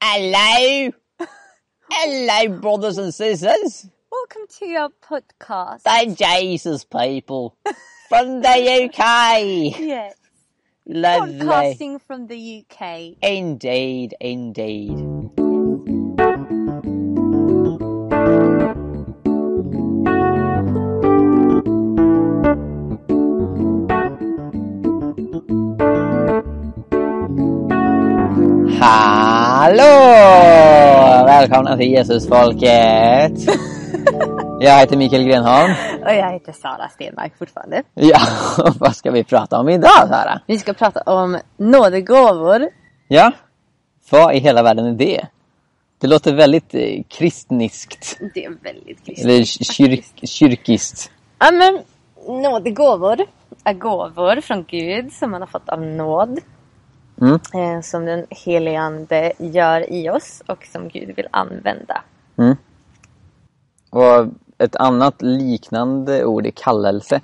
Hello! Hello, brothers and sisters! Welcome to your podcast. The Jesus people from the UK! Yes. Lovely. Podcasting from the UK. Indeed, indeed. Hallå! Välkomna till Jesusfolket! Jag heter Mikael Grenholm. Och jag heter Sara Stenmark fortfarande. Ja, vad ska vi prata om idag Sara? Vi ska prata om nådegåvor. Ja, vad i hela världen är det? Det låter väldigt eh, kristniskt. Det är väldigt kristet. Eller kyrk, kyrkiskt. Ja men nådegåvor är gåvor från Gud som man har fått av nåd. Mm. Eh, som den helige Ande gör i oss och som Gud vill använda. Mm. Och ett annat liknande ord är kallelse.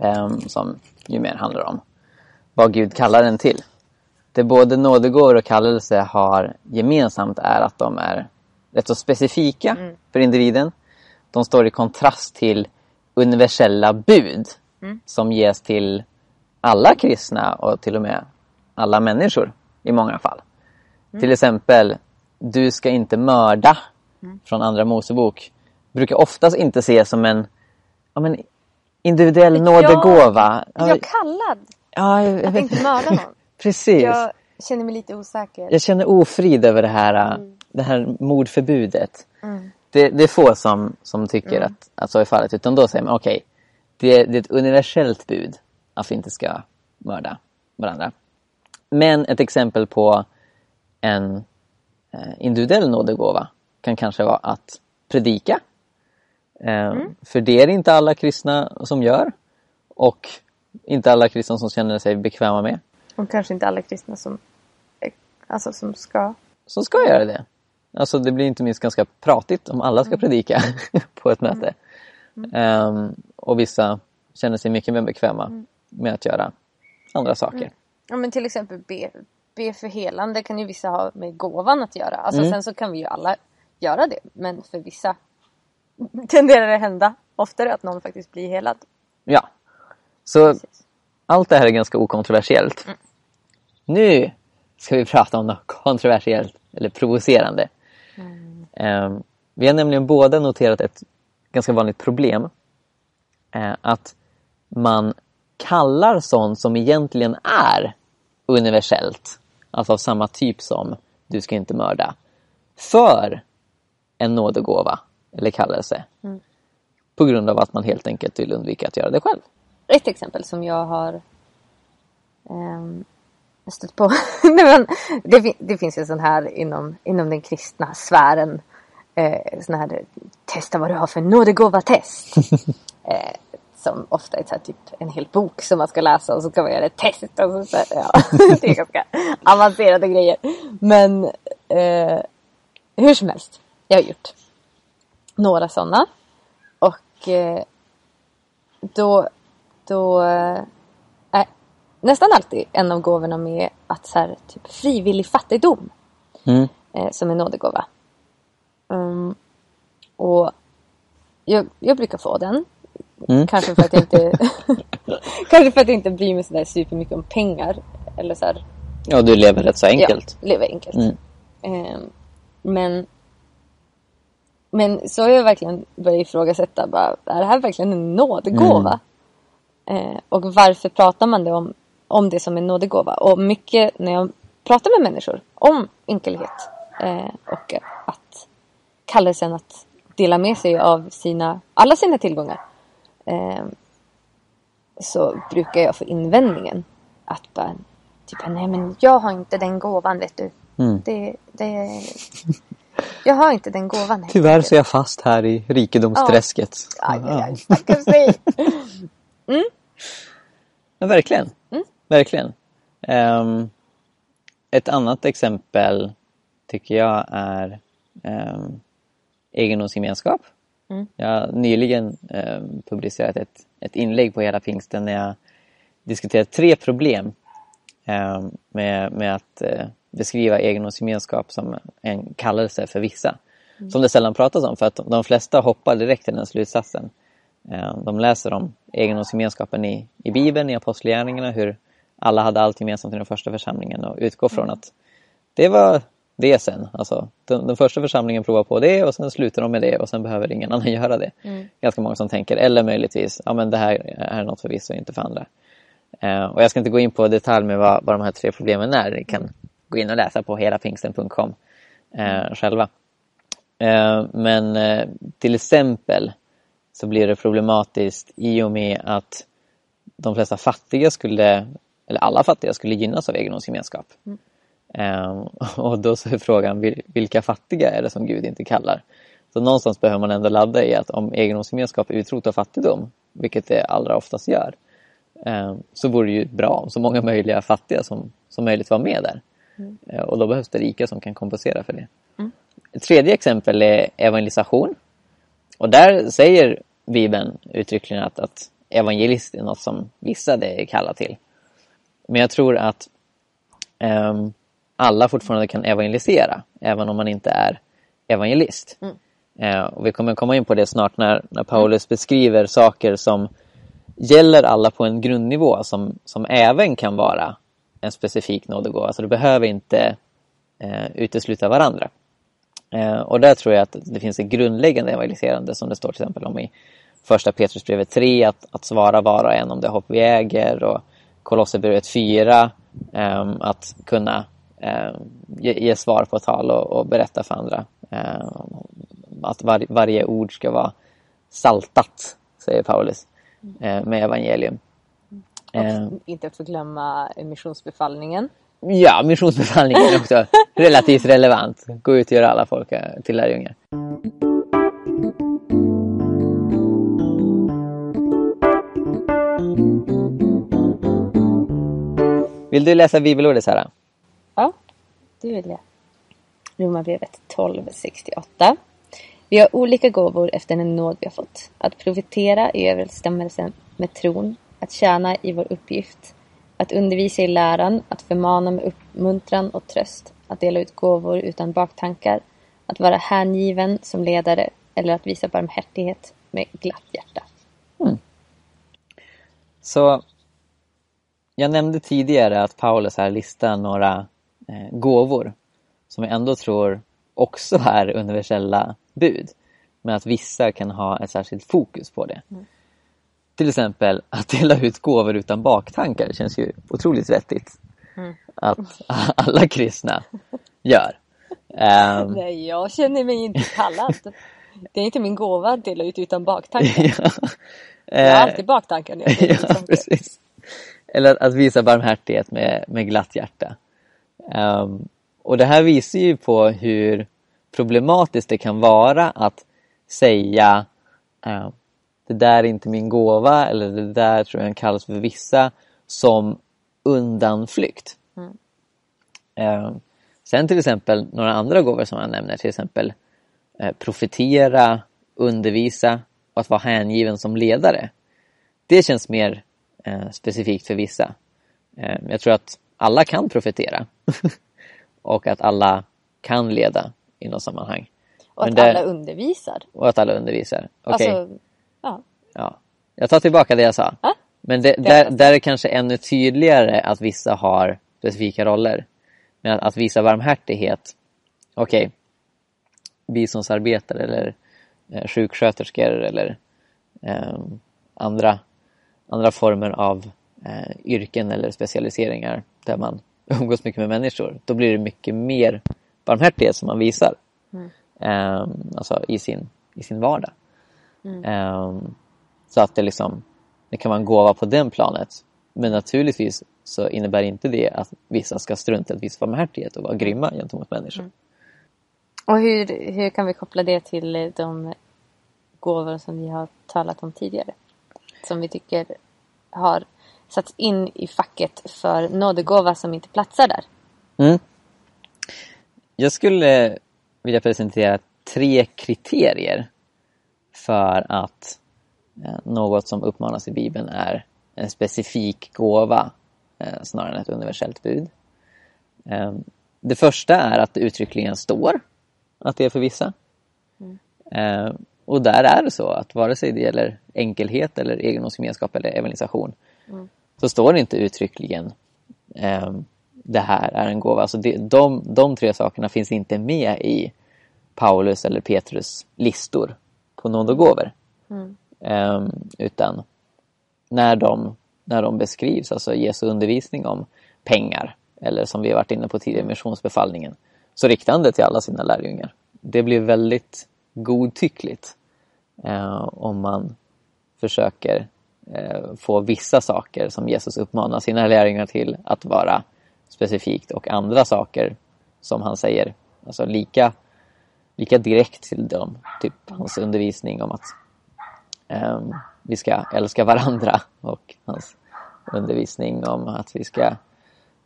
ehm, som ju mer handlar om vad Gud kallar en till. Det både nådegåvor och kallelse har gemensamt är att de är rätt så specifika för individen. De står i kontrast till universella bud som ges till alla kristna och till och med alla människor i många fall. Till exempel, du ska inte mörda från Andra Mosebok brukar oftast inte ses som en ja, men, individuell nådegåva. Ja, Jag kallad ja, jag, jag att inte mörda någon. Precis. Jag känner mig lite osäker. Jag känner ofrid över det här, det här mordförbudet. Det, det är få som, som tycker att, att så är fallet. Utan då säger man okej, det, det är ett universellt bud att vi inte ska mörda varandra. Men ett exempel på en eh, individuell nådegåva kan kanske vara att predika. Eh, För det är inte alla kristna som gör. Och inte alla kristna som känner sig bekväma med. Och kanske inte alla kristna som, alltså, som ska. som ska göra det. Alltså det blir inte minst ganska pratigt om alla ska predika på ett möte. Ehm, och vissa känner sig mycket mer bekväma med att göra andra saker. Ja men till exempel be, be för helande kan ju vissa ha med gåvan att göra. Alltså Mm. sen så kan vi ju alla göra det. Men för vissa tenderar det hända oftare att någon faktiskt blir helad. Ja. Så allt det här är ganska okontroversiellt. Nu ska vi prata om något kontroversiellt eller provocerande. Ehm, vi har nämligen båda noterat ett ganska vanligt problem. Eh, att man kallar sånt som egentligen är universellt, alltså av samma typ som du ska inte mörda, för en nådegåva eller kallelse. På grund av att man helt enkelt vill undvika att göra det själv. Ett exempel som jag har ehm, stött på. Nej, det, det finns ju sån här inom, inom den kristna sfären. Eh, sån här testa vad du har för nådegåva-test. eh, som ofta är så typ en hel bok som man ska läsa och så ska man göra ett test. Och så, så, här, ja, det är ganska avancerade grejer. Men eh, hur som helst, jag har gjort några sådana. Och eh, då, då eh, är nästan alltid en av gåvorna med att så här, typ frivillig fattigdom Mm. eh, som en nådegåva. Um, och jag, jag brukar få den. Mm. Kanske för att jag inte Kanske för att jag inte bryr mig sådär supermycket om pengar. Eller så här, Ja, du lever rätt så enkelt. Ja, lever enkelt. Mm. Ehm, men men så har jag verkligen börjat ifrågasätta. Bara, är det här verkligen en nådegåva? Eh, och varför pratar man det om, om det som en nådegåva? Och mycket när jag pratar med människor om enkelhet eh, och att kallelsen att dela med sig av sina, alla sina tillgångar. Eh, så brukar jag få invändningen att bara, typ, nej men jag har inte den gåvan vet du. Mm. Det, det, jag har inte den gåvan. Tyvärr så är jag fast här i rikedomsträsket. Aj, aj, aj, stackars dig. Ja, verkligen. Mm. Verkligen. Ehm, ett annat exempel tycker jag är um, egendomsgemenskap. Mm. Jag har nyligen ehm, publicerat ett, ett inlägg på hela pingsten när jag diskuterat tre problem ehm, med, med att eh, beskriva egendomsgemenskap som en kallelse för vissa. Som det sällan pratas om för att de flesta hoppar direkt till den slutsatsen. Eh, de läser om egendomsgemenskapen i, i Bibeln, i Apostlagärningarna, hur alla hade allt gemensamt i den första församlingen och utgår från att det var det sen. Alltså, den, den första församlingen provar på det och sen slutar de med det och sen behöver ingen annan göra det. Mm. Ganska många som tänker, eller möjligtvis, ja men det här är något för vissa och inte för andra. Eh, och jag ska inte gå in på detalj med vad, vad de här tre problemen är. Ni kan gå in och läsa på helapingsten.com eh, själva. Eh, men eh, till exempel så blir det problematiskt i och med att de flesta fattiga skulle, eller alla fattiga skulle gynnas av egendomsgemenskap. Eh, och då så är frågan, vil- vilka fattiga är det som Gud inte kallar? Så någonstans behöver man ändå ladda i att om egendomsgemenskap utrotar fattigdom, vilket det allra oftast gör, eh, så vore det ju bra om så många möjliga fattiga som, som möjligt var med där. Eh, och då behövs det rika som kan kompensera för det. Ett tredje exempel är evangelisation. Och där säger Bibeln uttryckligen att, att evangelist är något som vissa är kallade till. Men jag tror att ehm, alla fortfarande kan evangelisera, även om man inte är evangelist. Eh, och vi kommer komma in på det snart när, när Paulus beskriver saker som gäller alla på en grundnivå som, som även kan vara en specifik nådegåva. Så det behöver inte eh, utesluta varandra. Eh, och där tror jag att det finns ett grundläggande evangeliserande som det står till exempel om i första Petrusbrevet 3 att, att svara var och en om det hopp vi äger och Kolosserbrevet 4 ehm, att kunna ge, ge svar på tal och, och berätta för andra. Ehm, att var, varje ord ska vara saltat, säger Paulus, eh, med evangelium. Och inte att förglömma missionsbefallningen. Ja, missionsbefallningen är också relativt relevant. Gå ut och göra alla folk eh, till lärjungar. Vill du läsa bibelordet Sara? Du det. Romarbrevet 12.68. Vi har olika gåvor efter den nåd vi har fått. Att profetera i överensstämmelse med tron, att tjäna i vår uppgift, att undervisa i läran, att förmana med uppmuntran och tröst, att dela ut gåvor utan baktankar, att vara hängiven som ledare eller att visa barmhärtighet med glatt hjärta. Mm. Så jag nämnde tidigare att Paulus här listar några gåvor som jag ändå tror också är universella bud. Men att vissa kan ha ett särskilt fokus på det. Till exempel att dela ut gåvor utan baktankar känns ju otroligt vettigt. Att alla kristna gör. Ehm, Nej, jag känner mig inte kallad. Det är inte min gåva att dela ut utan baktankar. ja. Jag har Eh, alltid baktankar när jag delar ut ja, precis. Eller att, att visa barmhärtighet med, med glatt hjärta. Ehm, och det här visar ju på hur problematiskt det kan vara att säga ehm, det där är inte min gåva eller det där tror jag kallas för vissa som undanflykt. Ehm, sen till exempel några andra gåvor som han nämner, till exempel eh, profetera, undervisa och att vara hängiven som ledare. Det känns mer eh, specifikt för vissa. Jag tror att alla kan profetera och att alla kan leda i något sammanhang. Och att det- alla undervisar. Och att alla undervisar. Okej, Alltså, ja. ja. jag tar tillbaka det jag sa. Ja. Men det, där, där är det kanske ännu tydligare att vissa har specifika roller. Men att, att visa barmhärtighet, okej, biståndsarbetare eller eh, sjuksköterskor eller eh, andra, andra former av eh, yrken eller specialiseringar där man umgås mycket med människor. Då blir det mycket mer barmhärtighet som man visar eh, alltså i, sin, i sin vardag. Eh, så att det liksom det kan vara en gåva på den planet. Men naturligtvis så innebär inte det att vissa ska strunta i att visa barmhärtighet och vara grymma gentemot människor. Och hur, hur kan vi koppla det till eh, de gåvor som vi har talat om tidigare? Som vi tycker har satts in i facket för nådegåva som inte platsar där. Mm. Jag skulle vilja presentera tre kriterier för att eh, något som uppmanas i Bibeln är en specifik gåva eh, snarare än ett universellt bud. Eh, det första är att det uttryckligen står att det är för vissa. Eh, och där är det så att vare sig det gäller enkelhet eller egendomsgemenskap eller evangelisation så står det inte uttryckligen eh, det här är en gåva. Alltså det, de, de tre sakerna finns inte med i Paulus eller Petrus listor på nådegåvor. Eh, utan när de, när de beskrivs, alltså Jesu undervisning om pengar eller som vi varit inne på tidigare, missionsbefallningen, så riktar han det till alla sina lärjungar. Det blir väldigt godtyckligt eh, om man försöker få vissa saker som Jesus uppmanar sina lärjungar till att vara specifikt och andra saker som han säger alltså lika, lika direkt till dem. Typ hans undervisning om att eh, vi ska älska varandra och hans undervisning om att vi ska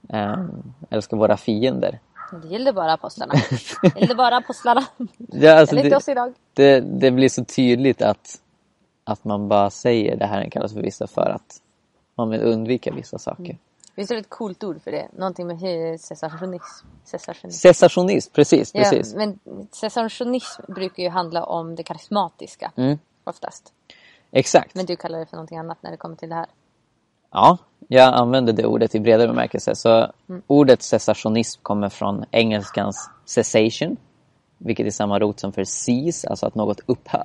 eh, älska våra fiender. Det gällde bara apostlarna. Det gällde bara apostlarna. Ja, alltså det, oss idag. det, det blir så tydligt att, att man bara säger det här kallas för vissa för att man vill undvika vissa saker. Visst är det ett coolt ord för det? Någonting med cessationism. cessationism. Cessationism, precis, Ja, precis. men cessationism brukar ju handla om det karismatiska. Mm. Oftast. Exakt. Men du kallar det för någonting annat när det kommer till det här. Ja, jag använder det ordet i bredare bemärkelse. Så Mm. ordet cessationism kommer från engelskans cessation, vilket är samma rot som för cease, alltså att något upphör.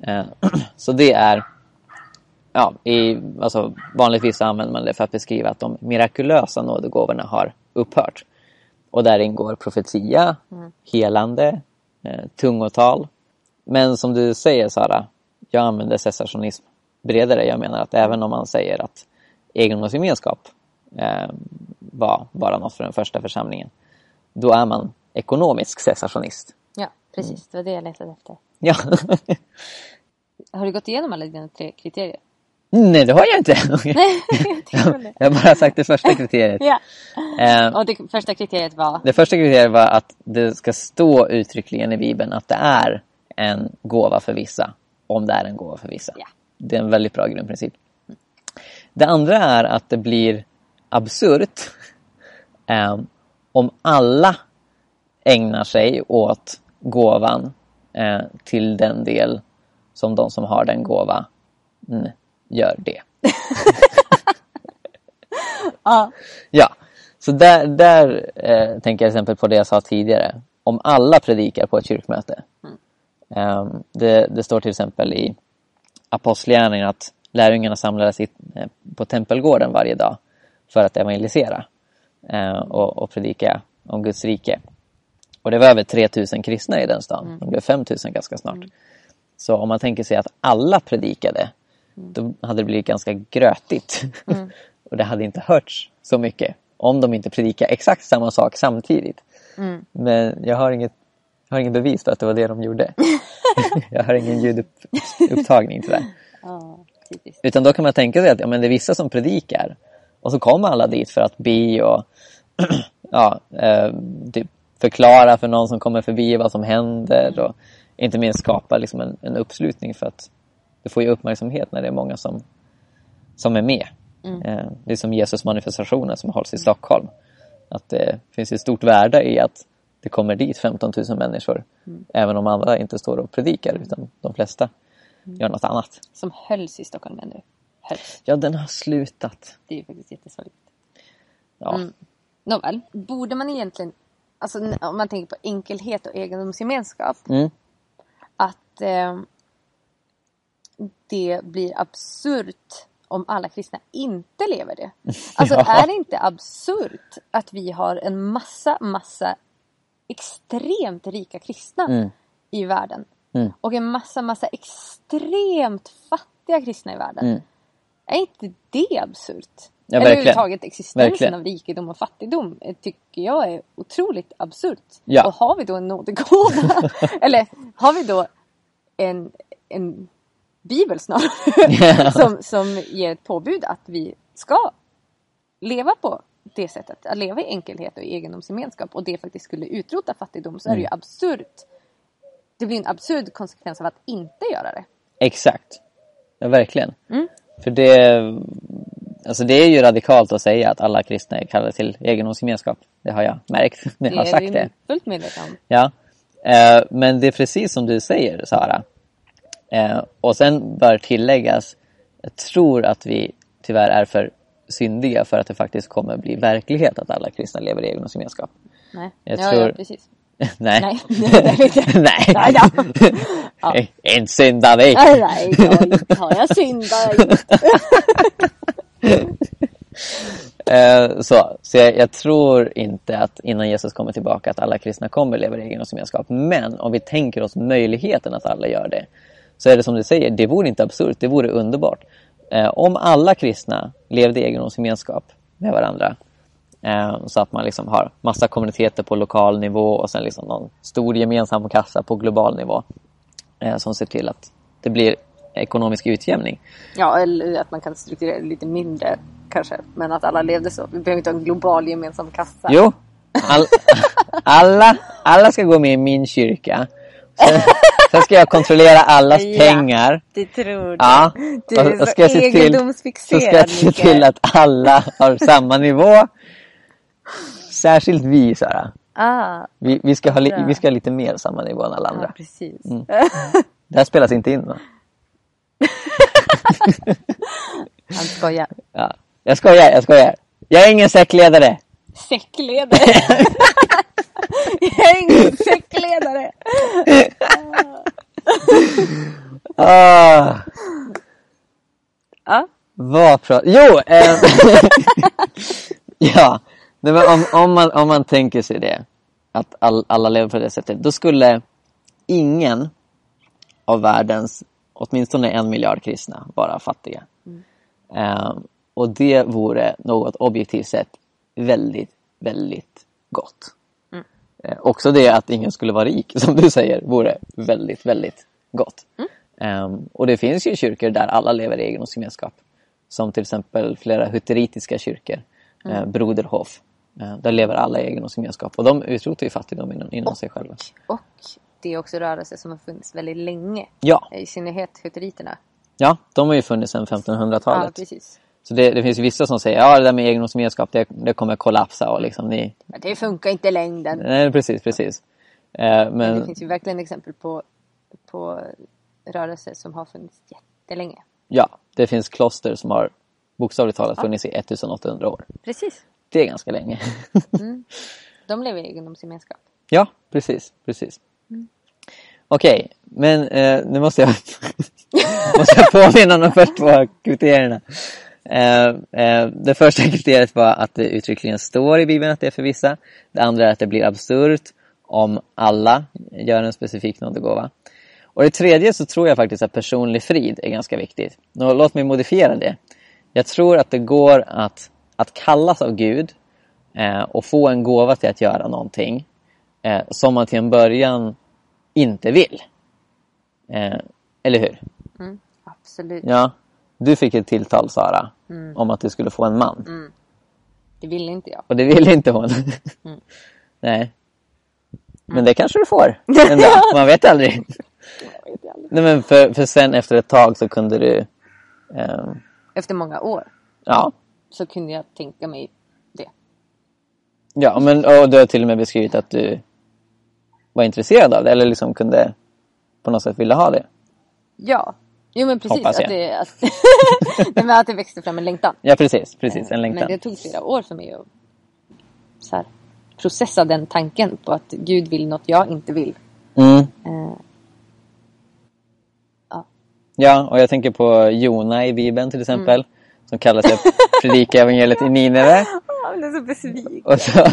Eh, Så det är, ja, i, alltså vanligtvis använder man det för att beskriva att de mirakulösa nådegåvorna har upphört. Och där ingår profetia, helande, eh, tungotal. Men som du säger Sara, jag använder cessationism bredare. Jag menar att även om man säger att egendomsgemenskap eh, var bara något för den första församlingen, då är man ekonomisk cessationist. Ja, precis. Det var det jag letade efter. Ja. Har du gått igenom alla dina tre kriterier? Nej, det har jag inte. Nej, jag jag har bara sagt det första kriteriet. Ja. Eh, Och det första kriteriet var? Det första kriteriet var att det ska stå uttryckligen i Bibeln att det är en gåva för vissa, om det är en gåva för vissa. Ja. Det är en väldigt bra grundprincip. Det andra är att det blir absurt eh, om alla ägnar sig åt gåvan eh, till den del som de som har den gåvan mm, gör det. Ja. Ja, så där, där eh, tänker jag exempel på det jag sa tidigare. Om alla predikar på ett kyrkmöte. Ehm, det, det står till exempel i Apostlagärningarna att lärjungarna samlades i, eh, på tempelgården varje dag för att evangelisera eh, och, och predika om Guds rike. Och det var över 3000 kristna i den stan. Det blev 5000 ganska snart. Så om man tänker sig att alla predikade, då hade det blivit ganska grötigt. och det hade inte hörts så mycket om de inte predikade exakt samma sak samtidigt. Men jag har inget, jag har inget bevis för att det var det de gjorde. jag har ingen ljudupptagning tyvärr. Ja, typiskt. Utan då kan man tänka sig att ja, men det är vissa som predikar och så kommer alla dit för att be och ja, eh, typ förklara för någon som kommer förbi vad som händer och inte minst skapa liksom en, en uppslutning för att det får ju uppmärksamhet när det är många som, som är med. Eh, det är som Jesus manifestationen som hålls i Stockholm. Att det finns ett stort värde i att det kommer dit 15 000 människor. Även om andra inte står och predikar utan de flesta gör något annat. Som hölls i Stockholm du? Hölls. Ja, den har slutat. Det är faktiskt jättesorgligt. Ja. Mm. Nåväl, borde man egentligen, alltså om man tänker på enkelhet och egendomsgemenskap, Mm. att eh, det blir absurt om alla kristna inte lever det. Alltså Ja. är det inte absurt att vi har en massa, massa extremt rika kristna Mm. i världen Mm. och en massa, massa extremt fattiga kristna i världen. Mm. Är inte det absurt? Ja, Eller överhuvudtaget existensen Verkligen. av rikedom och fattigdom eh, tycker jag är otroligt absurt. Ja. Och har vi då en nådegåva? Eller har vi då en, en bibel snarare som, som ger ett påbud att vi ska leva på det sättet. Att leva i enkelhet och egendomsgemenskap och det faktiskt skulle utrota fattigdom så är det Mm. ju absurt. Det blir en absurd konsekvens av att inte göra det. Exakt. Ja, verkligen. Mm. För det, alltså det är ju radikalt att säga att alla kristna är kallade till egendomsgemenskap. Det har jag märkt när jag har Det är sagt vi det. fullt medvetna om. Ja. Eh, men det är precis som du säger, Sara. Eh, och sen bör tilläggas, jag tror att vi tyvärr är för syndiga för att det faktiskt kommer bli verklighet att alla kristna lever i egendomsgemenskap. Nej. Jag ja, tror- ja, precis. Nej. Nej, det är. Nej. Nej. Ja. Inte syndar vi. Nej, nej, jag har jag syndat. Eh, så så jag, jag tror inte att innan Jesus kommer tillbaka att alla kristna kommer leva i egendomsgemenskap. Men om vi tänker oss möjligheten att alla gör det. Så är det som du säger, det vore inte absurt, det vore underbart. Eh, om alla kristna levde i egendomsgemenskap med varandra. Eh, så att man liksom har massa kommuniteter på lokal nivå och sen liksom någon stor gemensam kassa på global nivå. Eh, som ser till att det blir ekonomisk utjämning. Ja, eller att man kan strukturera lite mindre kanske. Men att alla levde så. Vi behöver inte ha en global gemensam kassa. Jo, all, alla, alla ska gå med i min kyrka. Sen, sen ska jag kontrollera allas Ja. pengar. Det tror du. Ja, Du är och- och så ska Så egendomsfixerad. ska jag se till att alla har samma nivå. Särskilt vi, Sara. Ah, Vi, vi, ska ha li, vi ska ha lite mer samma nivå än alla ja, andra. precis. Det här spelas inte in va? Han skojar. Ja. Jag skojar, jag skojar. Jag är ingen säckledare. Säckledare. jag är ingen säckledare. Ah, Ja. vad pratar... Jo! Eh, ja, Nej, men om, om, man, om man tänker sig det. Att all, alla lever på det sättet. Då skulle ingen av världens åtminstone en miljard kristna vara fattiga. Eh, och det vore något objektivt sett väldigt, väldigt gott. Eh, också det att ingen skulle vara rik, som du säger, vore väldigt, väldigt gott. Ehm, och det finns ju kyrkor där alla lever i egendomsgemenskap. Som till exempel flera huteritiska kyrkor. Eh, Broderhof. Eh, där lever alla i egendomsgemenskap. Och de utrotar ju fattigdom inom, inom sig själva. Och det är också rörelser som har funnits väldigt länge. Ja, I synnerhet huteriterna. ja, de har ju funnits sedan Ja, 1500-talet. precis. Så det, det finns ju vissa som säger ja det där med egendomsgemenskap det, det kommer kollapsa och liksom ni... Men det funkar inte i längden. Nej, precis, precis. Eh, Men det men finns ju verkligen exempel på, på rörelser som har funnits jättelänge. ja, det finns kloster som har bokstavligt talat funnits i 1800 år. Precis. Det är ganska länge. De lever i egendomsgemenskap. ja, precis, precis. Mm. Okej, men eh, nu måste jag, måste jag påminna om de första två kriterierna. Eh, eh, det första kriteriet var att det uttryckligen står i Bibeln att det är för vissa. Det andra är att det blir absurt om alla gör en specifik nådegåva. Och det tredje så tror jag faktiskt att personlig frid är ganska viktigt. Nå, låt mig modifiera det. Jag tror att det går att, att kallas av Gud eh, och få en gåva till att göra någonting eh, som man till en början inte vill. Eh, eller hur? Mm, absolut. Ja. Du fick ett tilltal Sara om att du skulle få en man. Det vill inte jag. Och det ville inte hon. Nej. Men det kanske du får. En dag. Man vet aldrig. Nej, men för, för sen efter ett tag så kunde du... ehm, Efter många år ja. så kunde jag tänka mig det. Ja, men och du har till och med beskrivit att du var intresserad av det. Eller liksom kunde på något sätt vilja ha det. Ja. Jo men precis. Hoppas jag. Att det, att, Nej, men att det växte fram en längtan. Ja, precis. Precis. En Men längtan. det tog flera år för mig att så här, processa den tanken på att Gud vill något jag inte vill. Mm. Eh, ja. Ja, och jag tänker på Jona i Bibeln till exempel. Mm. Som kallar sig att predika evangeliet i Nineve. Han är så besviken. Och så,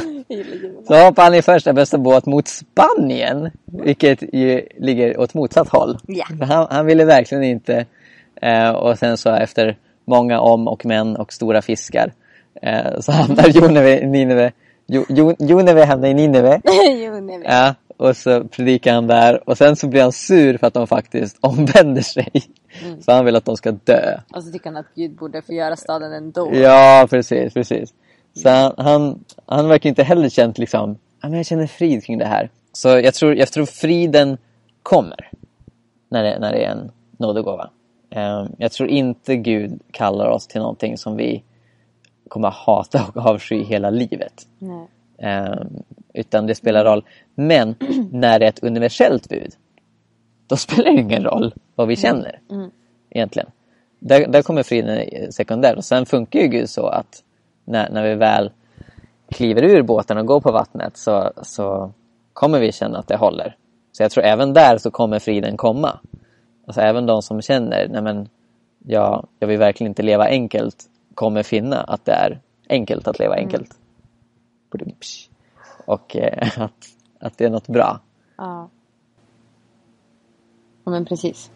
så hoppar han i första bästa båt mot Spanien. Vilket ju ligger åt motsatt håll. För Han, han ville verkligen inte. Eh, och sen så efter många om och men och stora fiskar. Eh, så hamnar Joneve i Nineve. Jo, jo, Joneve hamnar i Nineve. jo, nej, men. Ja, och så predikar han där. Och sen så blir han sur för att de faktiskt omvänder sig. Mm. Så han vill att de ska dö. Och så tycker han att Gud borde förgöra staden ändå. Ja, precis, precis. Så han, han, han verkar inte heller känt liksom, ja men jag känner frid kring det här. Så jag tror, jag tror friden kommer när det, när det är en nådegåva. Ehm, jag tror inte Gud kallar oss till någonting som vi kommer hata och avsky hela livet. Nej. Utan det spelar roll. Men när det är ett universellt bud, då spelar det ingen roll vad vi känner Mm. egentligen. Där, där kommer friden sekundär. Och sen funkar ju Gud så att när, när vi väl kliver ur båten och går på vattnet så, så kommer vi känna att det håller. Så jag tror även där så kommer friden komma. Alltså även de som känner, nej men jag, jag vill verkligen inte leva enkelt, kommer finna att det är enkelt att leva enkelt. Psh. Och eh, att, att det är något bra. Ja. ja, men precis.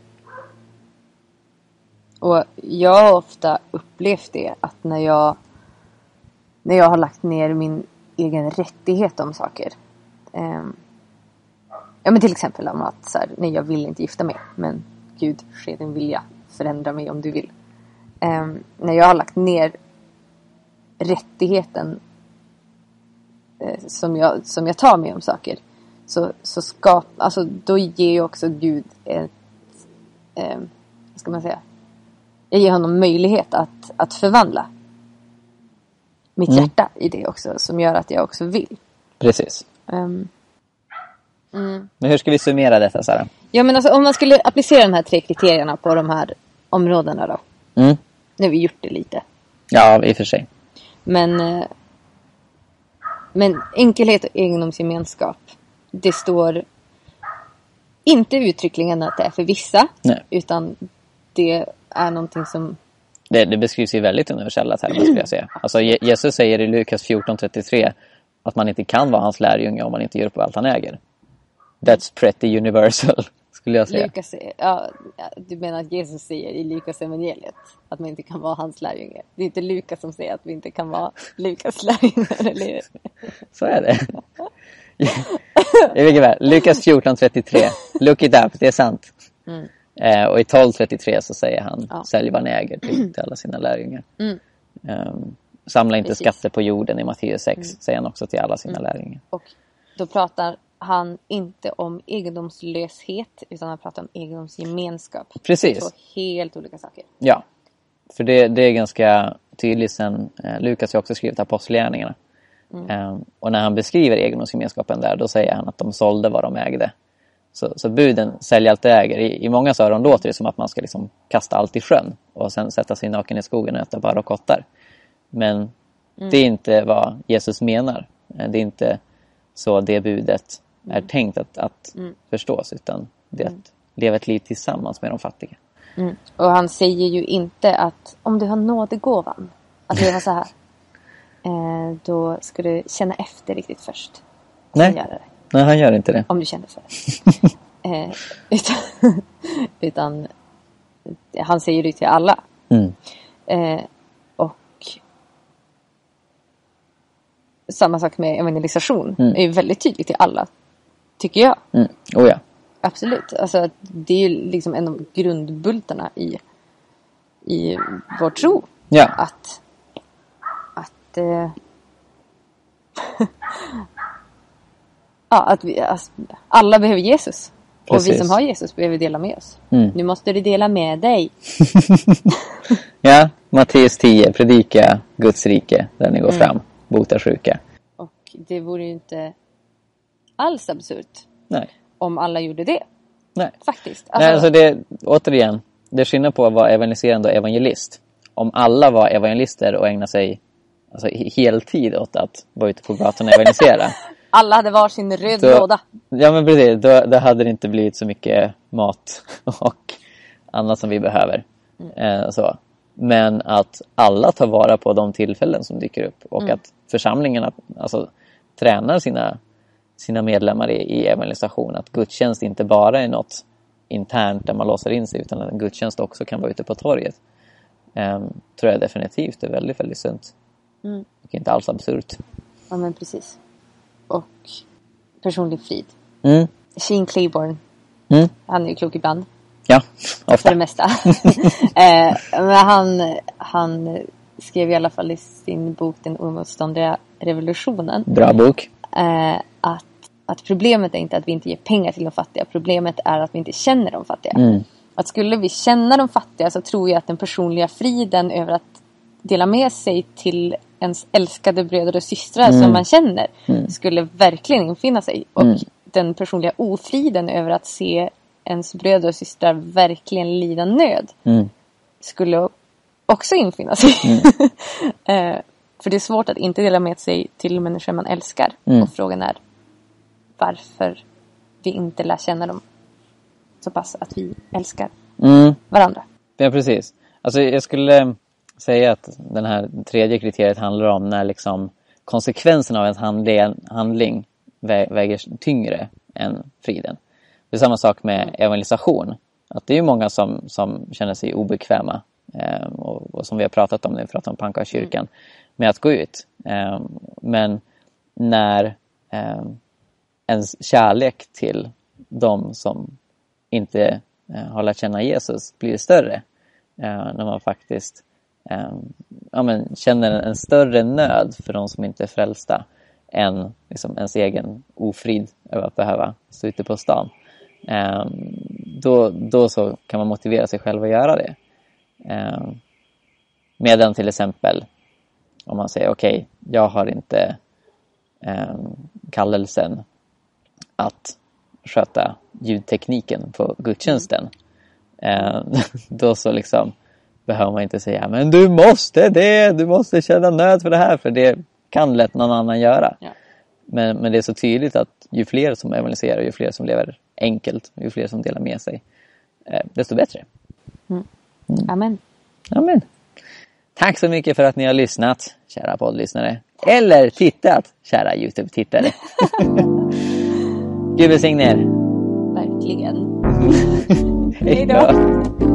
Och jag har ofta upplevt det att när jag när jag har lagt ner min egen rättighet om saker. Eh, ja men till exempel om att så här, nej jag vill inte gifta mig men Gud ske din vilja förändra mig om du vill. Eh, när jag har lagt ner rättigheten som, jag, som jag tar mig om saker så, så skap, alltså, då ger ju också Gud ett, eh, vad ska man säga, jag ger honom möjlighet att, att förvandla mitt Mm. hjärta i det också som gör att jag också vill. Precis. Ehm, mm. Men hur ska vi summera detta Sara? Ja men alltså om man skulle applicera de här tre kriterierna på de här områdena då. Mm. Nu har vi gjort det lite. Ja, i och för sig. Men, eh, men enkelhet och egendomsgemenskap. Det står inte uttryckligen att det är för vissa. Nej. Utan det är någonting som... Det, det beskrivs i väldigt universella termer skulle jag säga. Alltså Je- Jesus säger i Lukas 14.33 att man inte kan vara hans lärjunge om man inte gör upp allt han äger. That's pretty universal, skulle jag säga. Lukas, ja, du menar att Jesus säger i Lukas evangeliet att man inte kan vara hans lärjunge. Det är inte Lukas som säger att vi inte kan vara Lukas lärjunge, eller hur? Så är det. I vilket fall, Lukas 14.33. Look it up, det är sant. Eh, och i 12.33 så säger han, Mm. Ja. sälj vad ni äger till, till alla sina lärjungar. Mm. Ehm, samla inte Precis. Mm. skatter på jorden i Matteus 6, säger han också till alla sina lärjungar. Och då pratar han inte om egendomslöshet utan han pratar om egendomsgemenskap. Precis. Två helt olika saker. Ja, för det, det är ganska tydligt sen eh, Lukas har också skrivit Apostlagärningarna. Eh, och när han beskriver egendomsgemenskapen där, då säger han att de sålde vad de ägde. Så, så buden, sälj allt du äger. I, I många öron låter det som att man ska liksom kasta allt i sjön och sen sätta sig naken i skogen och äta bara och kottar. Men det är inte vad Jesus menar. Eh, Det är inte så det budet är tänkt att, att förstås, utan det är att leva ett liv tillsammans med de fattiga. Mm. Och han säger ju inte att om du har nådegåvan att leva så här. eh, då ska du känna efter riktigt först. Nej. Nej, han gör inte det. Om du känner för det. eh, utan, utan han säger det till alla. Mm. Eh, och samma sak med evangelisation. Mm. är ju väldigt tydligt till alla. Tycker jag. Mm. Oh ja. Absolut. Alltså, det är ju liksom en av grundbultarna i, i vår tro. Ja. Att, att eh, ja, att vi, alltså, alla behöver Jesus. Och vi Precis. som har Jesus behöver dela med oss. Mm. Nu måste du dela med dig. ja, Matteus 10, predika Guds rike där ni går fram, bota sjuka. Och det vore ju inte alls absurt Nej. om alla gjorde det. Nej. Faktiskt. Nej, alltså det, återigen, det är skillnad på att vara evangeliserande och evangelist. Om alla var evangelister och ägnade sig alltså, he- heltid åt att vara ute på gatorna och evangelisera. alla hade varsin röd Då- låda. Ja men precis, då, då hade det inte blivit så mycket mat och annat som vi behöver. Eh, så. Men att alla tar vara på de tillfällen som dyker upp och att församlingarna alltså, tränar sina, sina medlemmar i, i evangelisation. Att gudstjänst inte bara är något internt där man låser in sig utan att en gudstjänst också kan vara ute på torget. Eh, tror jag definitivt är väldigt, väldigt sunt. Mm. Och inte alls absurt. Ja men precis. Och personlig frid. Mm. Sheen Claiborne. Mm. Han är ju klok ibland. Ja, För ofta. det mesta. eh, men han, han skrev i alla fall i sin bok Den oemotståndliga revolutionen. Bra bok. Eh, att, att problemet är inte att vi inte ger pengar till de fattiga. Problemet är att vi inte känner de fattiga. Mm. Att skulle vi känna de fattiga så tror jag att den personliga friden över att dela med sig till ens älskade bröder och systrar som man känner skulle verkligen infinna sig. Och den personliga ofriden över att se ens bröder och systrar verkligen lida nöd Mm. skulle också infinna sig. Eh, För det är svårt att inte dela med sig till människor man älskar. Mm. Och frågan är varför vi inte lär känna dem så pass att vi älskar Mm. varandra. Ja, precis. Alltså, jag skulle säga att den här tredje kriteriet handlar om när liksom konsekvensen av ens handling, handling vä- väger tyngre än friden. Det är samma sak med evangelisation. Att det är många som, som känner sig obekväma eh, och, och som vi har pratat om när vi pratar om Pannkakskyrkan med att gå ut. Eh, men när eh, ens kärlek till de som inte eh, har lärt känna Jesus blir större. Eh, när man faktiskt eh, ja, men, känner en större nöd för de som inte är frälsta än liksom, ens egen ofrid över att behöva stå ute på stan. Då, då så kan man motivera sig själv att göra det. Medan till exempel om man säger okej, jag har inte eh, kallelsen att sköta ljudtekniken på gudstjänsten. Eh, då så liksom behöver man inte säga men du måste det, du måste känna nöd för det här för det kan lätt någon annan göra. Ja. Men, men det är så tydligt att ju fler som evangeliserar, ju fler som lever enkelt, ju fler som delar med sig, eh, desto bättre. Amen. Amen. Tack så mycket för att ni har lyssnat, kära poddlyssnare. Eller tittat, kära Youtube-tittare. Gud välsigne er. Verkligen. Hej då.